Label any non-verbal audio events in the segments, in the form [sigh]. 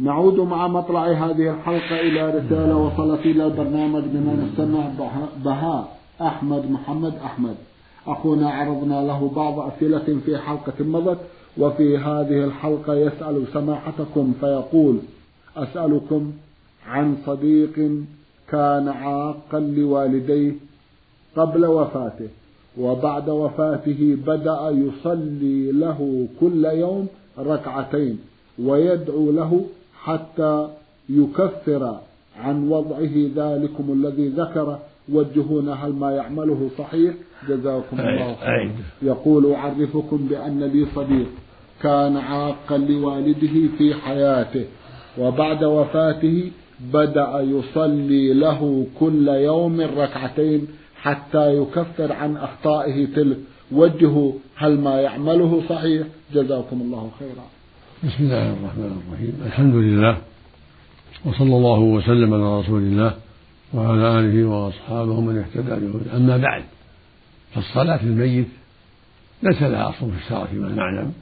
نعود مع مطلع هذه الحلقة إلى رسالة وصلت إلى البرنامج من المستمع بهاء أحمد محمد أحمد. أخونا عرضنا له بعض أسئلة في حلقة مضت وفي هذه الحلقة يسأل سماحتكم فيقول أسألكم عن صديق كان عاقا لوالديه قبل وفاته وبعد وفاته بدأ يصلي له كل يوم ركعتين ويدعو له حتى يكفر عن وضعه ذلكم الذي ذكر. وجهونا هل ما يعمله صحيح. جزاكم الله خيرا. يقول أعرفكم بأن لي صديق كان عاقا لوالده في حياته وبعد وفاته بدأ يصلي له كل يوم ركعتين حتى يكفر عن أخطائه تلك. وجهوا هل ما يعمله صحيح؟ جزاكم الله خيرا. بسم الله الرحمن الرحيم. الحمد لله وصلى الله وسلم على رسول الله وعلى آله وأصحابه من اهتدى بهداه أما بعد فالصلاة الميت ليس لها أصل في الشرع فيما نعلم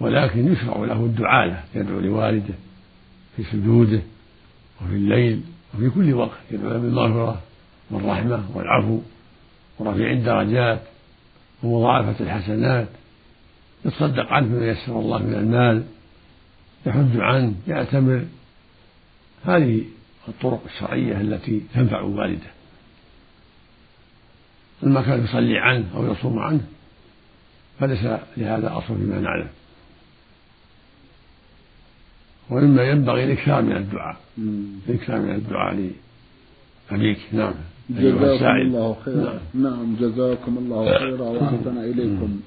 ولكن يشرع له الدعاء له يدعو لوالده في سجوده وفي الليل وفي كل وقت يدعو له بالمغفرة والرحمة والعفو ورفيع الدرجات ومضاعفة الحسنات يتصدق عنه بما يسر الله من المال يحج عنه يعتمر هذه الطرق الشرعية التي تنفع والده. أما كان يصلي عنه أو يصوم عنه فليس لهذا أصل فيما نعلم. ومما ينبغي الإكثار من الدعاء. الإكثار من الدعاء لأبيك. نعم. جزاكم الله خيرا. نعم. نعم جزاكم الله خيرا. وأحسن إليكم.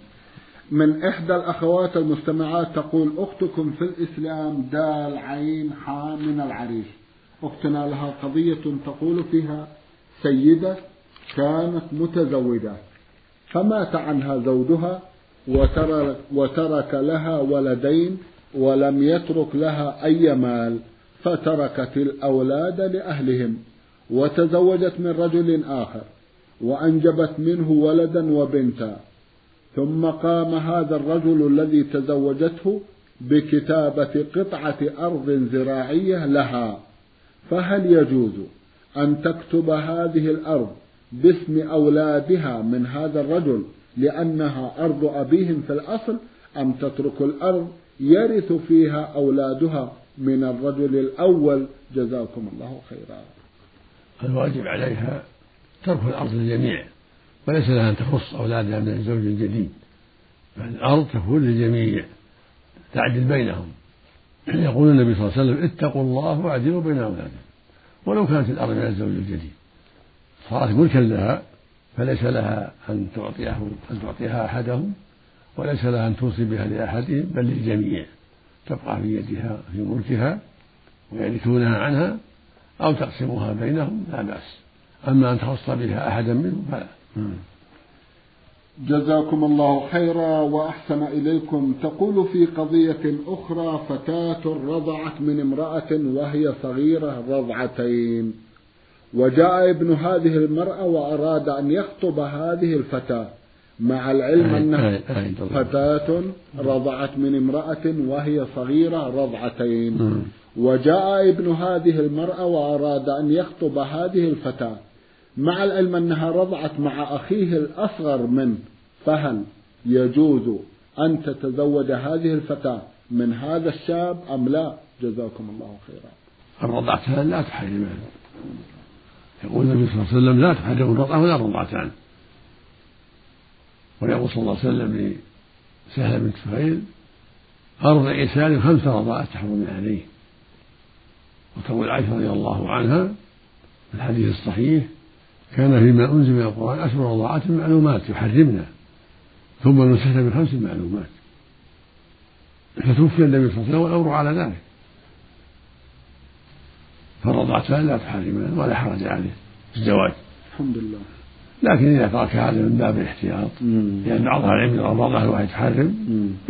من إحدى الأخوات المستمعات تقول أختكم في الإسلام دال عين حام من العريش أختنا لها قضية تقول فيها سيدة كانت متزوجة فمات عنها زوجها وترك لها ولدين ولم يترك لها أي مال فتركت الأولاد لأهلهم وتزوجت من رجل آخر وأنجبت منه ولدا وبنتا. ثم قام هذا الرجل الذي تزوجته بكتابة قطعة أرض زراعية لها. فهل يجوز أن تكتب هذه الأرض باسم أولادها من هذا الرجل لأنها أرض أبيهم في الأصل أم تترك الأرض يرث فيها أولادها من الرجل الأول؟ جزاكم الله خيرا. الواجب عليها ترك الأرض للجميع. وليس لها أن تخص أولادها من الزوج الجديد بل الأرض تكون للجميع تعدل بينهم. يقول النبي صلى الله عليه وسلم اتقوا الله واعدلوا بين أولادكم. ولو كانت الأرض من الزوج الجديد. صارت ملكا لها فليس لها أن تعطيه أن تعطيها أحدهم وليس لها أن توصي بها لأحدهم بل للجميع. تبقى في يدها في ملكها ويرثونها عنها أو تقسمها بينهم لا بأس. أما أن تخص بها أحدا منهم فلا. جزاكم الله خيرا وأحسن إليكم. تقول في قضية أخرى فتاة رضعت من امرأة وهي صغيرة رضعتين. وجاء ابن هذه المرأة وأراد أن يخطب هذه الفتاة. مع العلم أنها فتاة رضعت من امرأة وهي صغيرة رضعتين. وجاء ابن هذه المرأة وأراد أن يخطب هذه الفتاة. مع العلم أنها رضعت مع أخيه الأصغر منه فهل يجوز أن تتزوج هذه الفتاة من هذا الشاب أم لا؟ جزاكم الله خيرا. الرضعتان لا تحرم. يقول النبي صلى الله عليه وسلم لا تحرم. الرضعة ولا الرضعتان ويقول صلى الله عليه وسلم لسهل بنت سهيل أرضع سالم خمس رضاءات تحرم عليه. وتقول عائشة رضي الله عنها في الحديث الصحيح كان فيما أنزل من القرآن أشهر رضاعات معلومات يحرمنا. ثم نسخنا بخمس معلومات. فتوفي النبي صلى الله عليه وسلم والأمر على ذلك. فالرضعتان لا تحرمان ولا حرج عليه في الزواج. الحمد لله. لكن إذا ترك هذا من باب الاحتياط لأن بعض أهل العلم يرى الرضع الواحد تحرم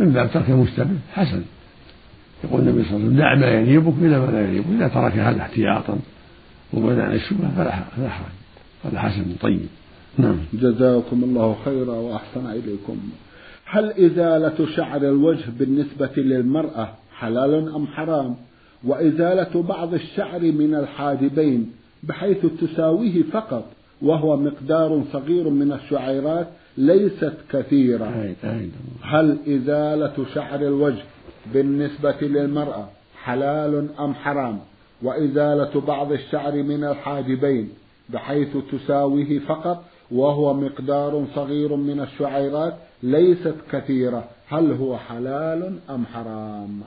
من باب ترك المشتبه حسن. يقول النبي صلى الله عليه وسلم دع ما يريبك إلى ما لا يريبك إذا ترك هذا احتياطا عن الشبهة فلا حرج. هذا حسن طيب. نعم. جزاكم الله خيرا وأحسن إليكم. هل إزالة شعر الوجه بالنسبة للمرأة حلال أم حرام؟ وإزالة بعض الشعر من الحاجبين بحيث تساويه فقط وهو مقدار صغير من الشعيرات ليست كثيرة. هل إزالة شعر الوجه بالنسبة للمرأة حلال أم حرام؟ وإزالة بعض الشعر من الحاجبين بحيث تساويه فقط وهو مقدار صغير من الشعيرات ليست كثيرة. هل هو حلال أم حرام؟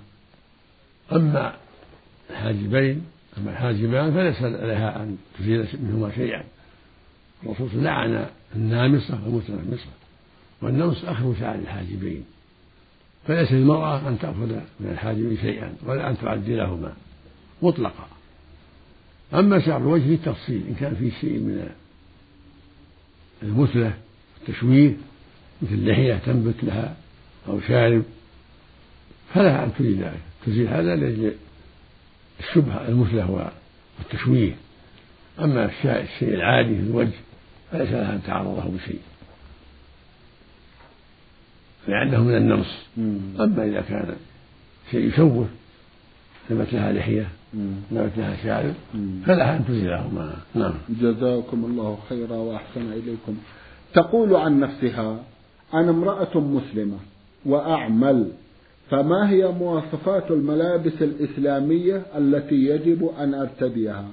أما الحاجبين أما الحاجبان فليس لها أن تزيل منهما شيئا. الرسول لعن النامصة والمتنمصة والنمص أخذ شعر الحاجبين فليس للمرأة أن تأخذ من الحاجبين شيئا ولا أن تعدلهما مطلقا. أما شعر الوجه في التفصيل إن كان فيه شيء من المثلة التشويه مثل لحية تنبت لها أو شارب فلها أن تزيل ذلك. تزيل هذا لأجل الشبهة المثلة والتشويه. أما الشيء العادي في الوجه فليس لها أن تعرضه بشيء. لأنه من النمص. أما إذا كان شيء يشوه نبت لها لحية نبت لها شارب فلها أن تزيلهما نعم. جزاكم الله خيرا وأحسن إليكم. تقول عن نفسها أنا امرأة مسلمة وأعمل فما هي مواصفات الملابس الإسلامية التي يجب أن أرتديها؟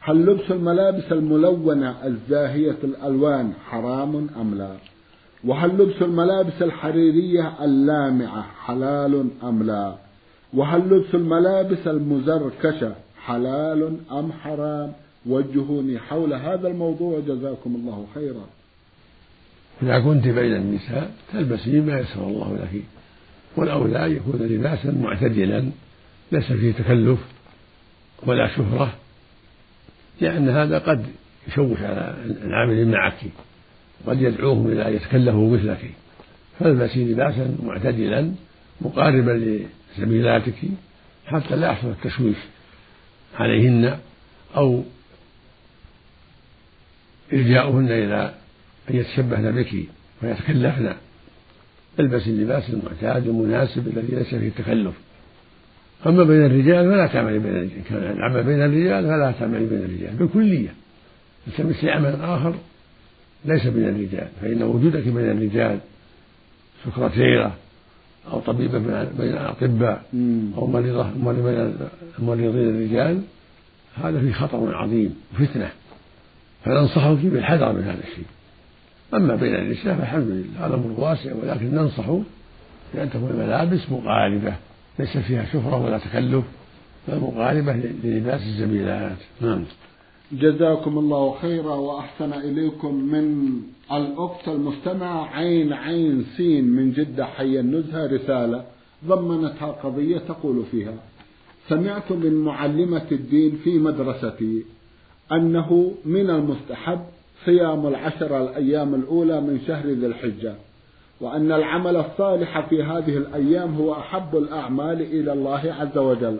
هل لبس الملابس الملونة الزاهية الألوان حرام أم لا؟ وهل لبس الملابس الحريرية اللامعة حلال أم لا؟ وهل لبس الملابس المزركشة حلال أم حرام؟ وجهوني حول هذا الموضوع. جزاكم الله خيرا. إذا كنت بين النساء تلبسي ما يسر الله لك والأولى يكون لباسا معتدلا ليس فيه تكلف ولا شهرة لأن هذا قد يشوش على العاملين معك قد يدعوهم إلى أن يتكلفوا مثلك. فالبسي لباسا معتدلا مقاربا لزميلاتك حتى لا يحصل التشويش عليهن أو إلجاؤهن إلى أن يتشبهن بك ويتكلفن. البسي اللباس المعتاد المناسب الذي ليس فيه التكلف أما بين الرجال فلا تعملي بين الرجال. العمل بين الرجال فلا تعملي بين الرجال. بالكلية. التمسي عمل آخر ليس بين الرجال. فإن وجودك بين الرجال سكرتيرة أو طبيبة بين الأطباء أو مريضة بين الممرضين الرجال هذا فيه خطر عظيم وفتنة. فننصحك بالحذر من هذا الشيء. أما بين النساء فالحمد لله هذا أمر واسع ولكن ننصح بأن تكون الملابس مقاربة. ليس فيها شهرة ولا تكلف بل مقاربة للباس الزميلات. نعم. جزاكم الله خيرا وأحسن إليكم من الأخت المستمعة عين عين سين من جدة حي النزهة رسالة ضمنتها قضية تقول فيها سمعت من معلمة الدين في مدرستي أنه من المستحب صيام العشر الأيام الأولى من شهر ذي الحجة وأن العمل الصالح في هذه الأيام هو أحب الأعمال إلى الله عز وجل.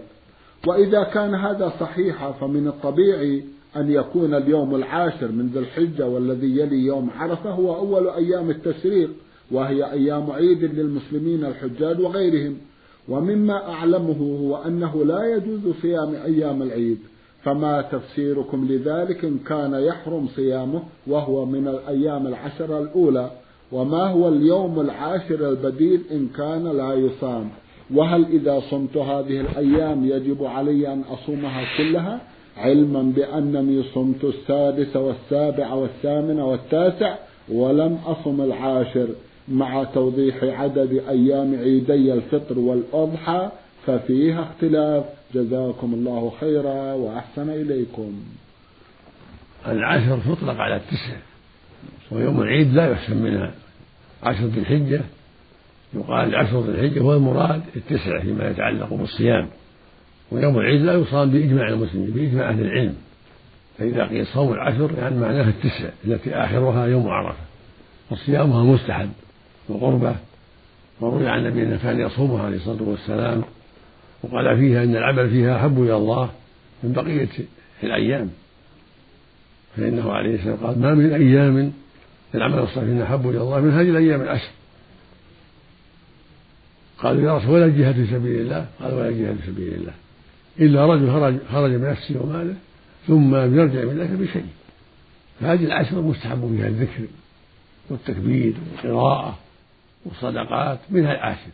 وإذا كان هذا صحيحا فمن الطبيعي أن يكون اليوم العاشر من ذي الحجة والذي يلي يوم عرفة هو أول أيام التشريق وهي أيام عيد للمسلمين الحجاج وغيرهم. ومما أعلمه هو أنه لا يجوز صيام أيام العيد فما تفسيركم لذلك إن كان يحرم صيامه وهو من الأيام العشر الأولى وما هو اليوم العاشر البديل إن كان لا يصام. وهل إذا صمت هذه الأيام يجب علي أن أصومها كلها؟ علما بأنني صمت السادس والسابع والثامن والتاسع ولم أصم العاشر. مع توضيح عدد أيام عيدي الفطر والأضحى ففيها اختلاف. جزاكم الله خيرا وأحسن إليكم. العشر تطلق على التسع. ويوم العيد لا يحسن منها. عشر ذي الحجة يقال عشر ذي الحجة هو المراد التسع فيما يتعلق بالصيام. ويوم العيد لا يصام بإجماع المسلمين بإجماع أهل العلم. فإذا قيل صوم العشر يعني معناها التسع التي آخرها يوم عرفة. وصيامها مستحب. وقربة. وروي عن النبي أنه كان يصومها عليه الصلاة والسلام. وقال فيها إن العمل فيها أحب إلى الله من بقية الأيام. فإنه عليه السلام قال ما من أيام العمل الصالح أحب إلى الله من هذه الأيام العشر. قالوا يا رسول ولا الجهاد في سبيل الله. قال ولا الجهاد في سبيل الله. إلا رجل خرج خرج بنفسه وماله ثم لم يرجع من ذلك بشيء. فهذه العشر مستحب فيها الذكر والتكبير والقراءة والصدقات منها العاشر.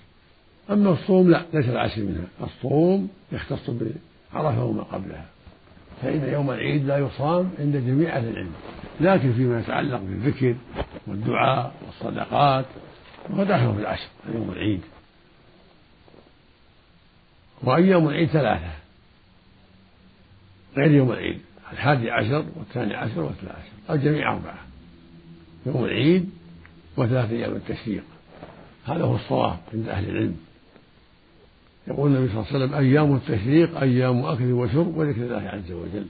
أما الصوم لا ليس العاشر منها. الصوم يختص بعرفة وما قبلها. فإن يوم العيد لا يصام عند جميع أهل العلم. لكن فيما يتعلق بالذكر والدعاء والصدقات داخل في العشر يوم العيد. وأيام العيد ثلاثة. غير يوم العيد. الحادي عشر والثاني عشر والثالث عشر الجميع أربعة. يوم العيد وثلاثة أيام التشريق. هذا هو الصواب عند أهل العلم. يقول النبي صلى الله عليه وسلم أيام التشريق أيام أكل وشرب وذكر الله عز وجل.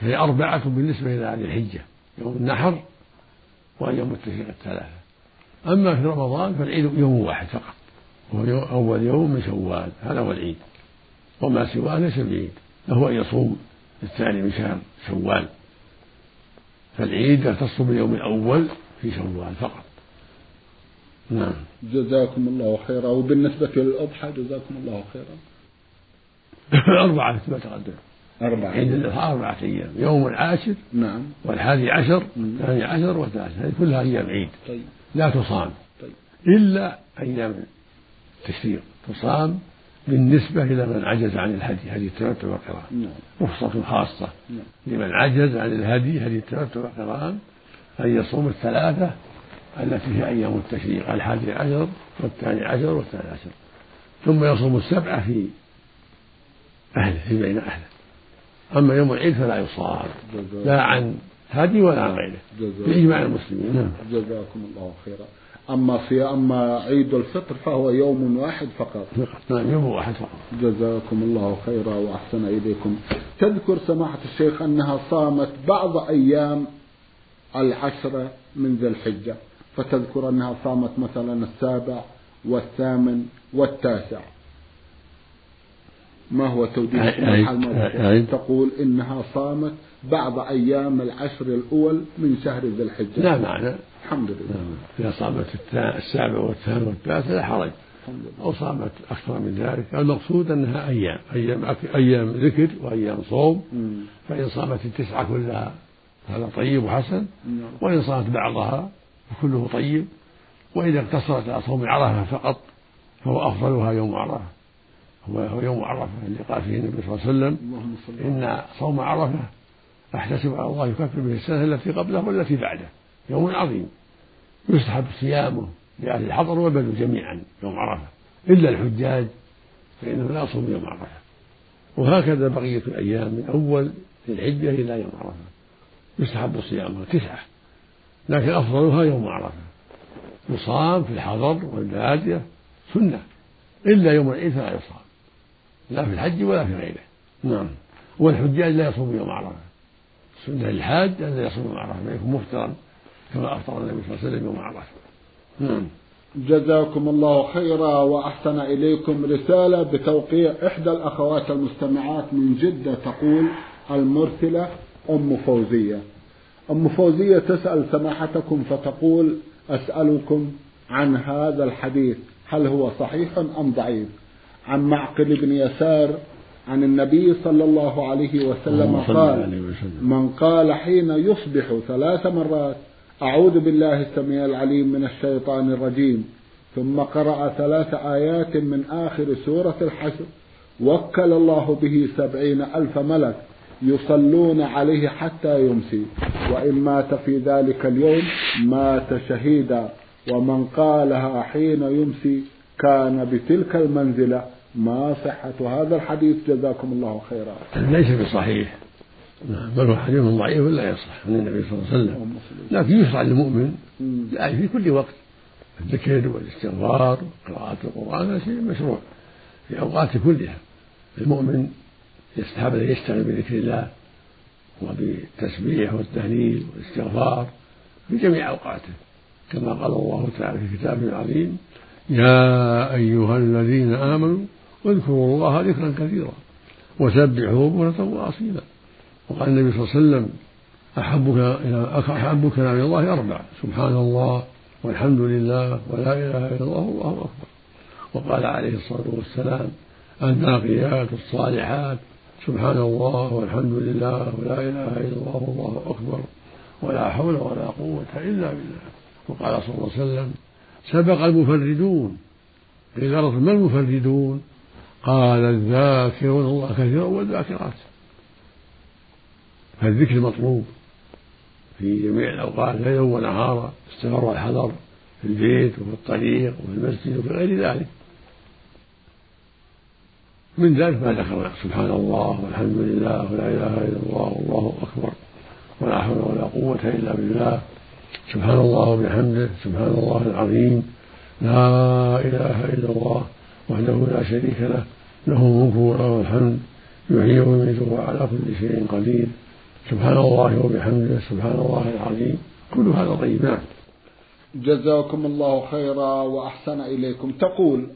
فهي أربعة بالنسبة إلى هذه الحجة. يوم النحر وأيام التشريق الثلاثة. أما في رمضان فالعيد يوم واحد فقط. وهو أول يوم من شوال. هذا هو العيد. وما سواه ليس بعيد له أن يصوم الثاني من شهر شوال. فالعيد يختص باليوم الأول في شوال فقط. نعم. جزاكم الله خيرا. وبالنسبة للأضحى جزاكم الله خيرا. [laughs] أربعة ما تقدم. أربعة. عيد الأضحى أربعة أيام. يوم العاشر نعم. والحادي عشر الثاني عشر والثالث. هذه كلها أيام عيد. طيب. لا تصام. طيب. إلا أيام التشريق. تصام بالنسبة إلى من عجز عن الهدي هدي التمتع والقرآن. نعم. رخصة خاصة. نعم. لمن عجز عن الهدي هدي التمتع والقرآن أن يصوم الثلاثة التي هي أيام التشريق الحادي عشر والثاني عشر والثالث عشر. ثم يصوم السبعة في أهله في بين أهله. أما يوم العيد فلا يصام لا عن هدي ولا عن غيره. بإجماع المسلمين. نعم. جزاكم الله خيرا. أما في أما عيد الفطر فهو يوم واحد فقط. نعم يوم واحد فقط. جزاكم الله خيرا وأحسن إليكم. تذكر سماحة الشيخ أنها صامت بعض أيام العشرة من ذي الحجة فتذكر أنها صامت مثلا السابع والثامن والتاسع. ما هو توجيه تقول إنها صامت بعض أيام العشر الأول من شهر ذي الحجة. لا معنى. الحمد لله. إذا صامت السابع والثامن والتاسع لا حرج. أو صامت أكثر من ذلك. المقصود أنها أيام. أيام أيام ذكر وأيام صوم. فإن صامت التسعة كلها هذا طيب وحسن. نعم. وإن صامت بعضها فكله طيب. وإذا اقتصرت على صوم عرفة فقط فهو أفضلها يوم عرفة. هو يوم عرفة اللي قال فيه النبي صلى الله عليه وسلم. إن صوم عرفة أحتسب على الله يكفر به السنة التي قبله والتي بعده. يوم عظيم. يستحب صيامه لأهل الحضر والبدو جميعا يوم عرفة. إلا الحجاج فإنه لا يصوم يوم عرفة. وهكذا بقية الأيام من أول الحجة إلى يوم عرفة. يستحب صيامها تسعة. لكن أفضلها يوم عرفة. يصام في الحضر والبادية سنة. إلا يوم العيد فلا يصام. لا في الحج ولا في غيره. نعم. والحجاج لا يصوم يوم عرفة. سنة للحاج أن يصوم عرفة يكون مفطرا كما أفطر النبي صلى الله عليه وسلم يوم عرفة نعم. جزاكم الله خيرا وأحسن إليكم رسالة بتوقيع إحدى الأخوات المستمعات من جدة تقول المرسلة أم فوزية. أم فوزية تسأل سماحتكم فتقول أسألكم عن هذا الحديث هل هو صحيح أم ضعيف؟ عن معقل بن يسار عن النبي صلى الله عليه وسلم قال من قال حين يصبح ثلاث مرات أعوذ بالله السميع العليم من الشيطان الرجيم ثم قرأ ثلاث آيات من آخر سورة الحشر وكل الله به سبعين ألف ملك يصلون عليه حتى يمسي وإن مات في ذلك اليوم مات شهيدا ومن قالها حين يمسي كان بتلك المنزلة ما صحة هذا الحديث جزاكم الله خيرا. ليس بصحيح. بل هو حديث ضعيف لا يصح عن النبي صلى الله عليه وسلم. لكن يشرع للمؤمن يعني في كل وقت. الذكر والاستغفار وقراءة القرآن هذا شيء مشروع في أوقات كلها. المؤمن يستحب أن يشتغل بذكر الله وبالتسبيح والتهليل والاستغفار في جميع أوقاته. كما قال الله تعالى في كتابه العظيم يا أيها الذين آمنوا اذكروا الله ذكرا كثيرا وسبحوه بكرة وأصيلا. وقال النبي صلى الله عليه وسلم أحب أحب كلام الله أربع سبحان الله والحمد لله ولا إله إلا الله والله أكبر. وقال عليه الصلاة والسلام الباقيات الصالحات سبحان الله والحمد لله ولا إله إلا الله والله أكبر. ولا حول ولا قوة إلا بالله. وقال صلى الله عليه وسلم سبق المفردون. قيل ما المفردون؟ قال الذاكرون الله كثيرا والذاكرات. فالذكر مطلوب في جميع الأوقات ليلا ونهارا استمر الحذر في البيت وفي الطريق وفي المسجد وفي غير ذلك. من ذلك ما ذكر سبحان الله والحمد لله ولا إله إلا الله والله أكبر ولا حول ولا قوة إلا بالله. سبحان الله وبحمده سبحان الله العظيم. لا إله إلا الله وحده لا شريك له. له الملك وله الحمد يحيي ويميت وهو على كل شيء قدير. سبحان الله وبحمده سبحان الله العظيم. كل هذا طيب نعم جزاكم الله خيرا وأحسن إليكم. تقول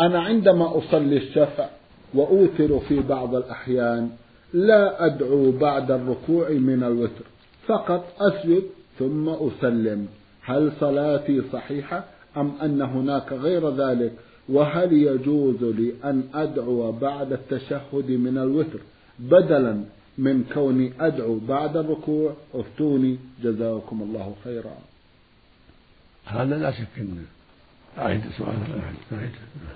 أنا عندما أصلي الشفع وأوتر في بعض الأحيان لا أدعو بعد الركوع من الوتر فقط أسجد ثم أسلم. هل صلاتي صحيحة أم أن هناك غير ذلك؟ وهل يجوز لي أن أدعو بعد التشهد من الوتر بدلا من كوني أدعو بعد الركوع افتوني جزاكم الله خيرا هذا لا شك أنه أعيد سؤال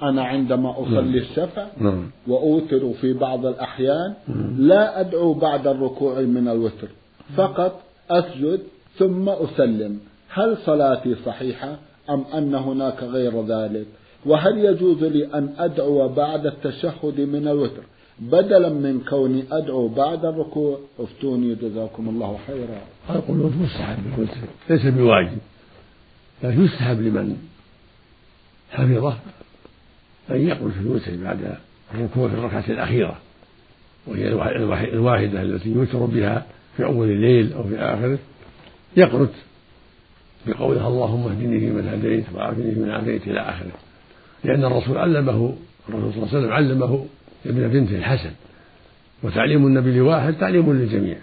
أنا عندما أصلي نعم. الشفع نعم. وأوتر في بعض الأحيان نعم. لا أدعو بعد الركوع من الوتر فقط أسجد ثم أسلم هل صلاتي صحيحة أم أن هناك غير ذلك وهل يجوز لي أن أدعو بعد التشهد من الوتر؟ بدلا من كوني أدعو بعد الركوع افتوني جزاكم الله خيرا. القنوت مستحب ليس بواجب لكن يستحب لمن حفظه أن يقنت في الوتر بعد الركوع في الركعة الأخيرة وهي الواحدة التي يوتر بها في أول الليل أو في آخره يقنت بقولها اللهم اهدني فيمن هديت وعافني فيمن عافيت إلى آخره. لأن الرسول علمه الرسول صلى الله عليه وسلم علمه ابن بنته الحسن. وتعليم النبي لواحد تعليم للجميع.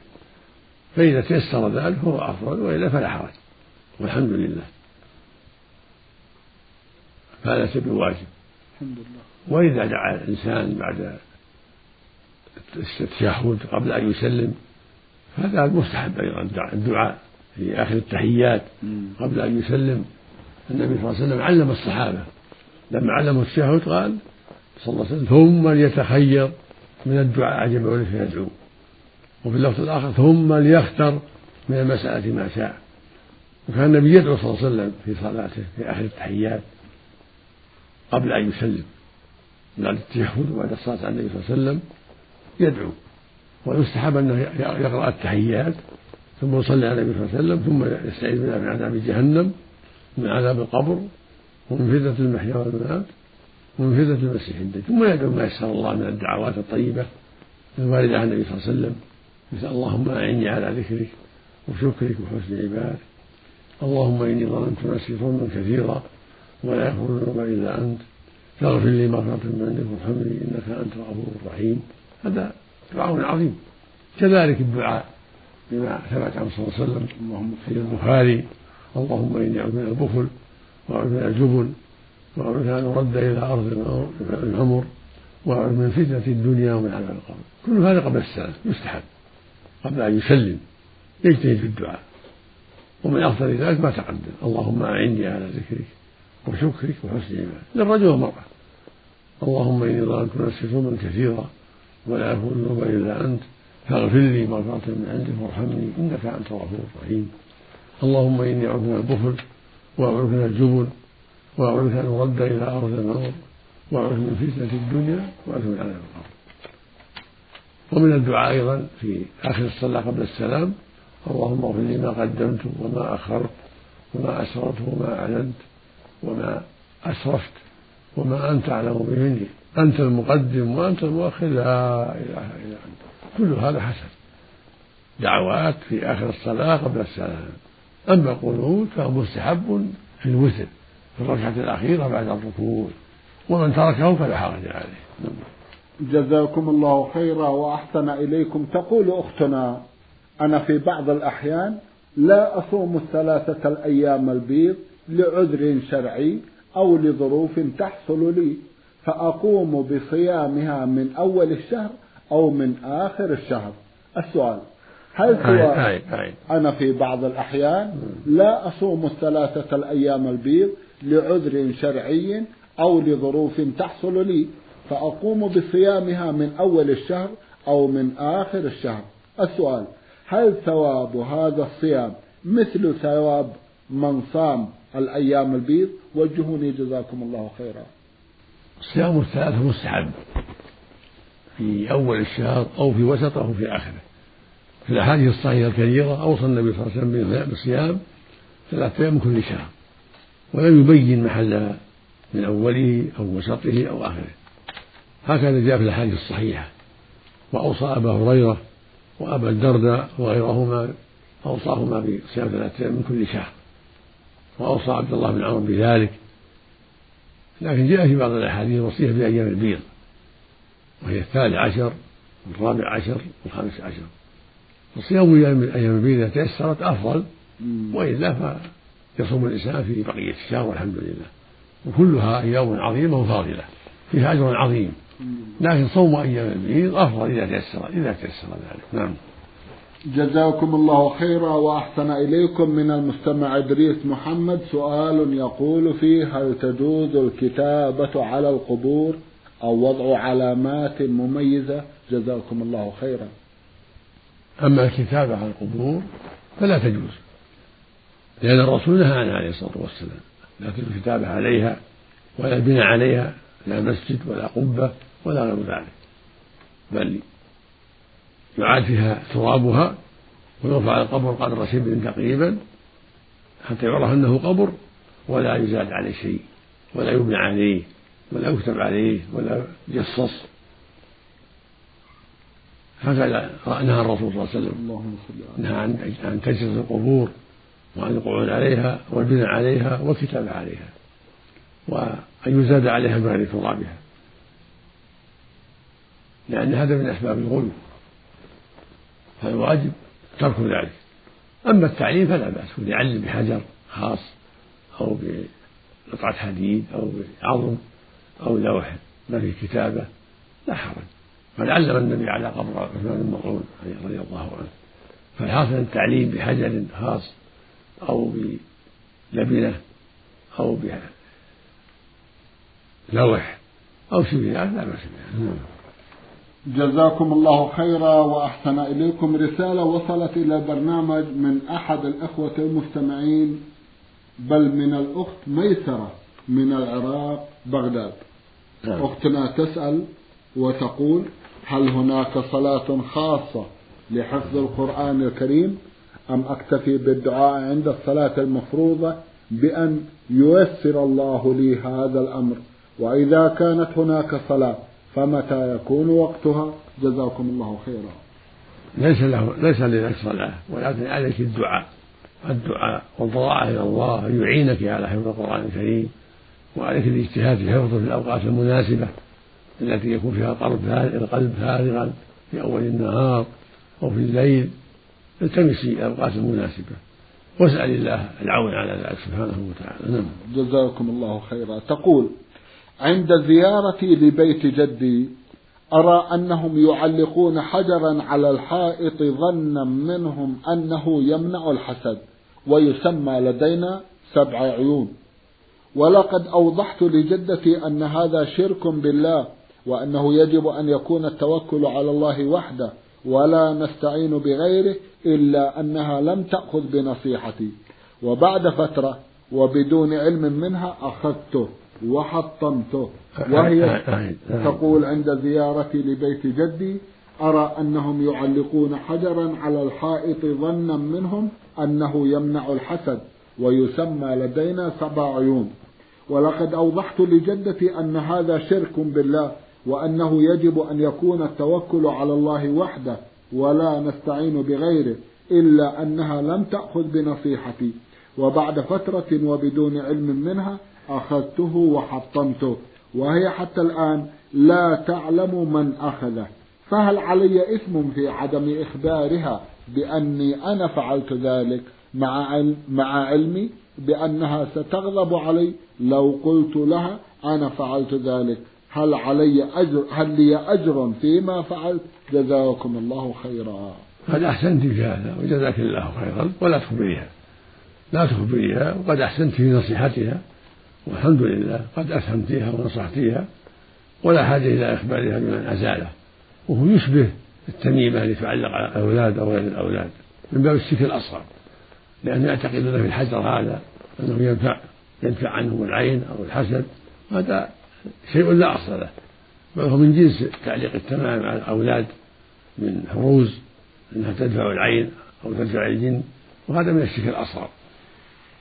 فإذا تيسر ذلك فهو أفضل وإلا فلا حرج. والحمد لله. فليس بواجب الحمد لله. وإذا دعا الإنسان بعد التشهد قبل أن يسلم فهذا المستحب أيضا. الدعاء في آخر التحيات قبل أن يسلم. النبي صلى الله عليه وسلم علم الصحابة. لما علموا التشهد قال صلى الله عليه وسلم. ثم ليتخير من الدعاء عجب فيدعو وفي اللفظ الآخر ثم ليختر من المسألة ما شاء. وكان النبي يدعو صلى الله عليه وسلم في صلاته في آخر التحيات قبل أن يسلم. بعد التشهد وبعد الصلاة على النبي صلى الله عليه وسلم يدعو. ويستحب أنه يقرأ التحيات ثم يصلي على النبي صلى الله عليه وسلم ثم يستعيذ بالله من عذاب جهنم من عذاب القبر ومن فتنة المحيا والممات ومن فتنة المسيح الدجال ثم يدعو ما يسر الله من الدعوات الطيبة الواردة عن النبي صلى الله عليه وسلم. مثل اللهم أعني على ذكرك وشكرك وحسن عبادك. اللهم إني ظلمت نفسي ظلما كثيرا ولا يغفر الذنوب إلا أنت. فاغفر لي مغفرة من عندك وارحمني إنك أنت الغفور الرحيم. هذا دعاء عظيم. كذلك الدعاء بما ثبت عن صلى الله عليه وسلم. في البخاري اللهم إني أعوذ من البخل. وأعوذ من الجبن وأعوذ أن أرد إلى أرض العمر وأعوذ من فتنة الدنيا ومن عذاب القبر. كل هذا قبل السلام يستحب. قبل أن يسلم يجتهد في الدعاء. ومن أفضل ذلك ما تقدم. اللهم أعني على ذكرك وشكرك وحسن عبادك للرجل والمرأة. اللهم إني ظلمت نفسي ظلما كثيرا ولا يكون الذنوب إلا أنت. فاغفر لي مغفرة من عندك وارحمني إنك أنت الغفور الرحيم. اللهم إني أعوذ من البخل وأعوذ من الجبن وأعوذ بك أن أرد إلى أرض النور وأعوذ من فتنة الدنيا وأعوذ من عذاب القبر. ومن الدعاء أيضا في آخر الصلاة قبل السلام اللهم اغفر لي ما قدمت وما أخرت وما أسررت وما أعلنت وما أسرفت وما أنت أعلم به مني. أنت المقدم وأنت المؤخر. لا إله إلا أنت. كل هذا حسن. دعوات في آخر الصلاة قبل السلام. أما القنوت فهو مستحب في الوتر في الركعة الأخيرة بعد الركوع ومن تركه فلا حرج عليه. جزاكم الله خيرا وأحسن إليكم. تقول أختنا أنا في بعض الأحيان لا أصوم الثلاثة الأيام البيض لعذر شرعي أو لظروف تحصل لي فأقوم بصيامها من أول الشهر أو من آخر الشهر. السؤال هل هو أنا في بعض الأحيان لا أصوم الثلاثة الأيام البيض لعذر شرعي أو لظروف تحصل لي فأقوم بصيامها من أول الشهر أو من آخر الشهر. السؤال هل ثواب هذا الصيام مثل ثواب من صام الأيام البيض؟ وجهوني جزاكم الله خيرا. صيام الثلاثة مستحب في أول الشهر أو في وسطه أو في آخره. في الأحاديث الصحيحة الكثيرة أوصى النبي صلى الله عليه وسلم بالصيام ثلاثة أيام كل شهر ولم يبين محل من أوله أو وسطه أو آخره. هكذا جاء في الأحاديث الصحيحة. وأوصى أبا هريرة وأبا الدرداء وغيرهما أوصاهما بصيام ثلاثة أيام من كل شهر. وأوصى عبد الله بن عمر بذلك. لكن جاء في بعض الأحاديث الوصية بأيام البيض وهي الثالث عشر والرابع عشر والخامس عشر. فصيام أيام البيض إذا تيسرت أفضل وإلا فيصوم الإنسان في بقية الشهر والحمد لله. وكلها أيام عظيمة وفاضلة فيها أجر عظيم. لكن صوم أيام البيض أفضل إذا تيسر إذا تيسر ذلك. نعم. جزاكم الله خيرا وأحسن إليكم من المستمع إدريس محمد. سؤال يقول فيه هل تجوز الكتابة على القبور أو وضع علامات مميزة؟ جزاكم الله خيرا. أما الكتابة على القبور فلا تجوز لأن الرسول نهى عنها عليه الصلاة والسلام لكن الكتابة عليها ولا البناء عليها لا مسجد ولا قبة ولا غير ذلك بل يعاد فيها ترابها ويرفع القبر قدر شبر تقريبا حتى يعرف أنه قبر ولا يزاد عليه شيء ولا يبنى عليه ولا يكتب عليه ولا يجصص. هكذا نهى الرسول صلى الله عليه وسلم. نهى عن عن تجسس القبور وعن القعود عليها والبناء عليها والكتابة عليها وأن يزاد عليها بغير ترابها لأن هذا من أسباب الغلو. فالواجب ترك ذلك. أما التعليم فلا بأس يعلم بحجر خاص أو بقطعة حديد أو بعظم أو لوح ما فيه كتابة لا حرج. قد علم النبي على قبر عثمان بن مظعون رضي الله عنه. فالحاصل التعليم بحجر خاص أو بلبنة أو بلوح أو شبه لا بأس به جزاكم الله خيرا وأحسن إليكم رسالة وصلت إلى برنامج من أحد الإخوة المستمعين بل من الأخت ميسرة من العراق بغداد. نعم. أختنا تسأل وتقول هل هناك صلاة خاصة لحفظ القرآن الكريم؟ أم أكتفي بالدعاء عند الصلاة المفروضة بأن ييسر الله لي هذا الأمر؟ وإذا كانت هناك صلاة فمتى يكون وقتها؟ جزاكم الله خيرا. ليس له ليس لذلك صلاة ولكن عليك الدعاء. الدعاء والضراعة إلى الله يعينك على حفظ القرآن الكريم وعليك الاجتهاد في حفظه في الأوقات المناسبة. التي يكون فيها القلب فارغا في أول النهار أو في الليل التمسي الأوقات المناسبة. واسأل الله العون على ذلك سبحانه وتعالى. نعم. جزاكم الله خيرا. تقول عند زيارتي لبيت جدي أرى أنهم يعلقون حجرا على الحائط ظنا منهم أنه يمنع الحسد ويسمى لدينا سبع عيون. ولقد أوضحت لجدتي أن هذا شرك بالله وأنه يجب أن يكون التوكل على الله وحده ولا نستعين بغيره إلا أنها لم تأخذ بنصيحتي. وبعد فترة وبدون علم منها أخذته وحطمته. وهي تقول عند زيارتي لبيت جدي أرى أنهم يعلقون حجرا على الحائط ظنا منهم أنه يمنع الحسد ويسمى لدينا سبع عيون. ولقد أوضحت لجدتي أن هذا شرك بالله وأنه يجب أن يكون التوكل على الله وحده ولا نستعين بغيره إلا أنها لم تأخذ بنصيحتي. وبعد فترة وبدون علم منها أخذته وحطمته. وهي حتى الآن لا تعلم من أخذه. فهل علي إثم في عدم إخبارها بأني أنا فعلت ذلك مع مع علمي؟ بأنها ستغضب علي لو قلت لها أنا فعلت ذلك. هل علي أجر هل لي أجر فيما فعلت؟ جزاكم الله خيرا. قد أحسنت في هذا وجزاك الله خيرا ولا تخبريها. لا تخبريها وقد أحسنت في نصيحتها والحمد لله قد أفهمتيها ونصحتيها ولا حاجة إلى إخبارها بمن أزاله وهو يشبه التميمة التي تعلق على الأولاد أو غير الأولاد من باب الشرك الأصغر. لأنه يعتقدون في الحجر هذا أنه ينفع يدفع عنهم العين أو الحسد هذا شيء لا أصل له. بل هو من جنس تعليق التمام على الأولاد من حروز أنها تدفع العين أو تدفع الجن وهذا من الشرك الأصغر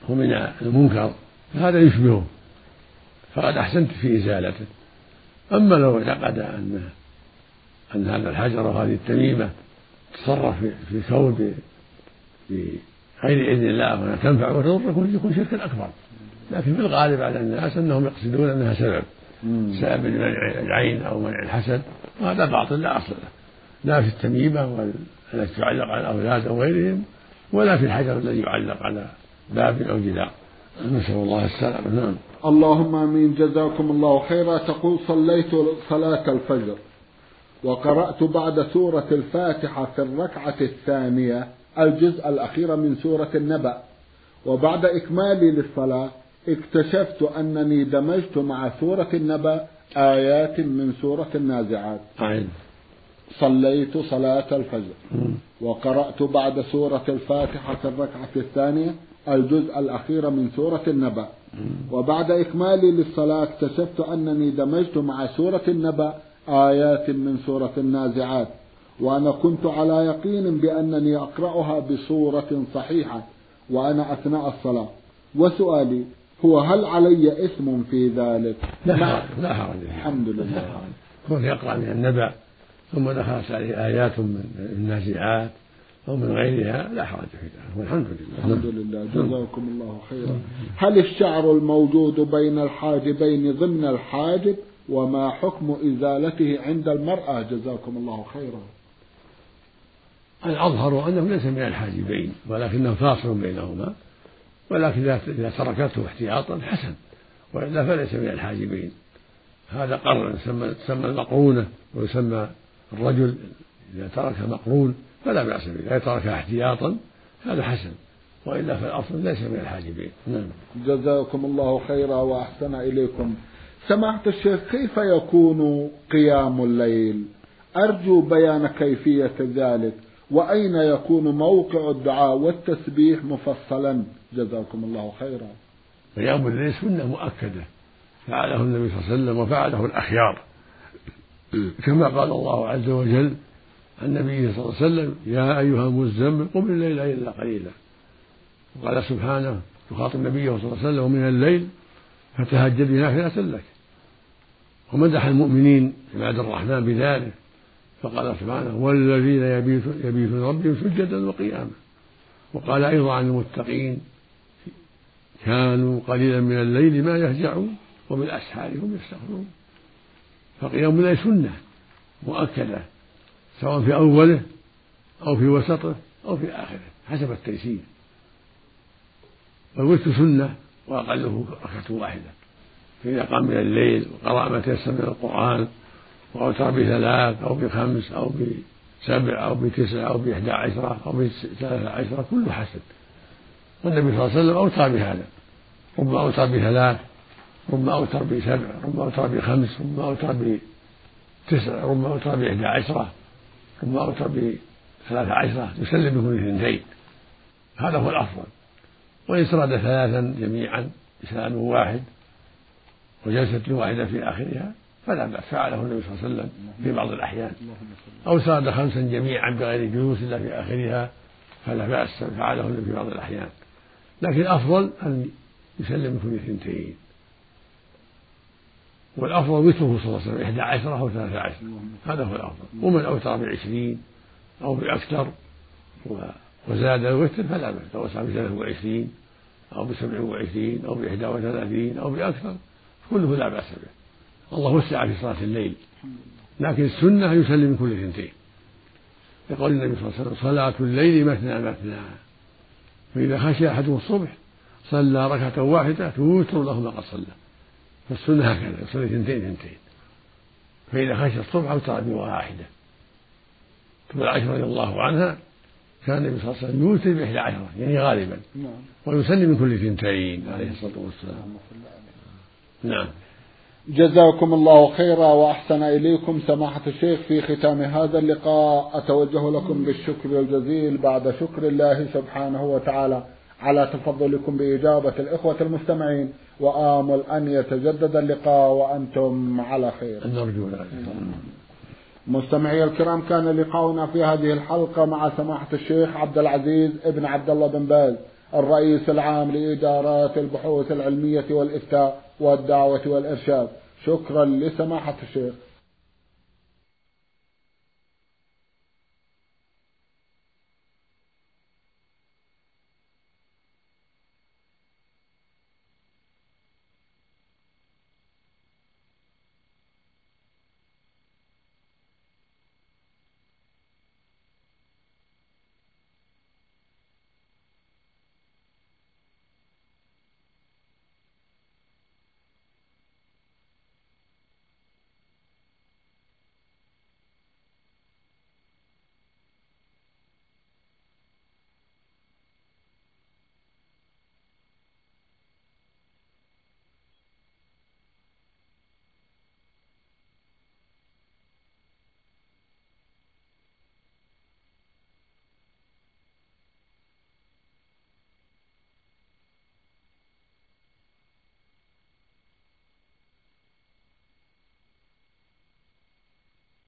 هو من المنكر فهذا يشبهه. فقد أحسنت في إزالته. أما لو اعتقد أن أن هذا الحجر وهذه التميمة تصرف في ثوب بغير إذن الله وأنها تنفع وتضر يكون شركا أكبر. لكن في الغالب على الناس أنهم يقصدون أنها سبب. سبب منع العين أو منع الحسد وهذا باطل لا أصل له. لا في التميمة التي تعلق على الأولاد أو غيرهم ولا في الحجر الذي يعلق على باب أو جدار. نسأل الله السلامة. نعم. اللهم آمين. جزاكم الله خيرا. تقول صليت صلاة الفجر وقرأت بعد سورة الفاتحة في الركعة الثانية الجزء الأخير من سورة النبأ وبعد إكمالي للصلاة اكتشفت أنني دمجت مع سورة النبأ آيات من سورة النازعات. عين. صليت صلاة الفجر. وقرأت بعد سورة الفاتحة في الركعة الثانية الجزء الأخير من سورة النبأ. وبعد إكمالي للصلاة اكتشفت أنني دمجت مع سورة النبأ آيات من سورة النازعات. وأنا كنت على يقين بأنني أقرأها بصورة صحيحة وأنا أثناء الصلاة. وسؤالي هو هل علي إثم في ذلك؟ لا حرج لا حرج. الحمد لله. كون يقرأ من النبأ ثم دخلت عليه آيات من النازعات أو من غيرها لا حرج في ذلك. والحمد لله. الحمد لله. جزاكم الله خيرا. هل الشعر الموجود بين الحاجبين ضمن الحاجب؟ وما حكم إزالته عند المرأة؟ جزاكم الله خيرا. الأظهر أنه ليس من الحاجبين ولكنه فاصل بينهما. ولكن إذا تركته احتياطا حسن. وإلا فليس من الحاجبين. هذا قرن تسمى تسمى المقرونة ويسمى الرجل إذا ترك مقرون فلا بأس به. إذا تركها احتياطا هذا حسن. وإلا فالأصل ليس من الحاجبين. نعم. جزاكم الله خيرا وأحسن إليكم. سمعت الشيخ كيف يكون قيام الليل؟ أرجو بيان كيفية ذلك. وأين يكون موقع الدعاء والتسبيح مفصلا؟ جزاكم الله خيرا. قيام الليل سنة مؤكدة فعله النبي صلى الله عليه وسلم وفعله الأخيار. كما قال الله عز وجل عن النبي صلى الله عليه وسلم يا أيها المزمل قم الليل إلا قليلا. وقال سبحانه يخاطب النبي صلى الله عليه وسلم ومن الليل فتهجد بنافلة لك. ومدح المؤمنين عباد الرحمن بذلك. فقال سبحانه والذين يبيتون, ربهم سجدا وقياما. وقال أيضا عن المتقين كانوا قليلا من الليل ما يهجعون وبالأسحار هم يستغفرون. فقيام الليل سنة مؤكدة سواء في أوله أو في وسطه أو في آخره حسب التيسير. والوتر سنة وأقله ركعة واحدة. فإذا قام من الليل وقرأ ما تيسر من القرآن وأوتر بثلاث أو بخمس أو بسبع أو بتسع أو بإحدى عشرة أو بثلاثة عشرة كله حسن والنبي صلى الله عليه وسلم أوتر بهذا. ربما أوتر بثلاث ربما أوتر بسبع ربما أوتر بخمس ربما أوتر بتسع ربما أوتر بإحدى عشرة ثم أوتر بثلاث عشرة يسلم بكل اثنتين. هذا هو الأفضل. وإن سرد ثلاثا جميعا بسلام واحد وجلسة واحدة في آخرها فلا بأس. فعله النبي صلى الله عليه وسلم في بعض الأحيان. أو سرد خمسا جميعا بغير جلوس إلا في آخرها فلا بأس. فعله النبي في بعض الأحيان. لكن الأفضل أن يسلم بكل اثنتين. والأفضل وتره صلى الله عليه وسلم إحدى عشرة أو ثلاثة عشر. هذا هو الأفضل. ومن أوتر بعشرين أو بأكثر وزاد الوتر فلا بأس. توسع بثلاث وعشرين أو بسبع وعشرين أو بإحدى وثلاثين أو بأكثر. كله لا بأس به. الله وسع في صلاة الليل. لكن السنة يسلم من كل اثنتين. يقول النبي صلى الله عليه وسلم صلاة الليل مثنى مثنى. فإذا خشي أحدهم الصبح صلى ركعة واحدة توتر له ما قد صلى. فالسنة هكذا يصلي اثنتين اثنتين. فإذا خشي الصبح أوتر بواحدة تقول عائشة رضي الله عنها كان النبي صلى الله عليه وسلم يوتر بإحدى عشرة يعني غالبا. نعم. ويسلم من كل اثنتين عليه الصلاة والسلام. نعم. جزاكم الله خيرا وأحسن إليكم سماحة الشيخ في ختام هذا اللقاء. أتوجه لكم بالشكر الجزيل بعد شكر الله سبحانه وتعالى على تفضلكم بإجابة الإخوة المستمعين. وآمل أن يتجدد اللقاء وأنتم على خير. نرجو ذلك مستمعي الكرام كان لقاؤنا في هذه الحلقة مع سماحة الشيخ عبد العزيز ابن عبد الله بن باز الرئيس العام لإدارات البحوث العلمية والإفتاء. والدعوة والإرشاد. شكرا لسماحة الشيخ.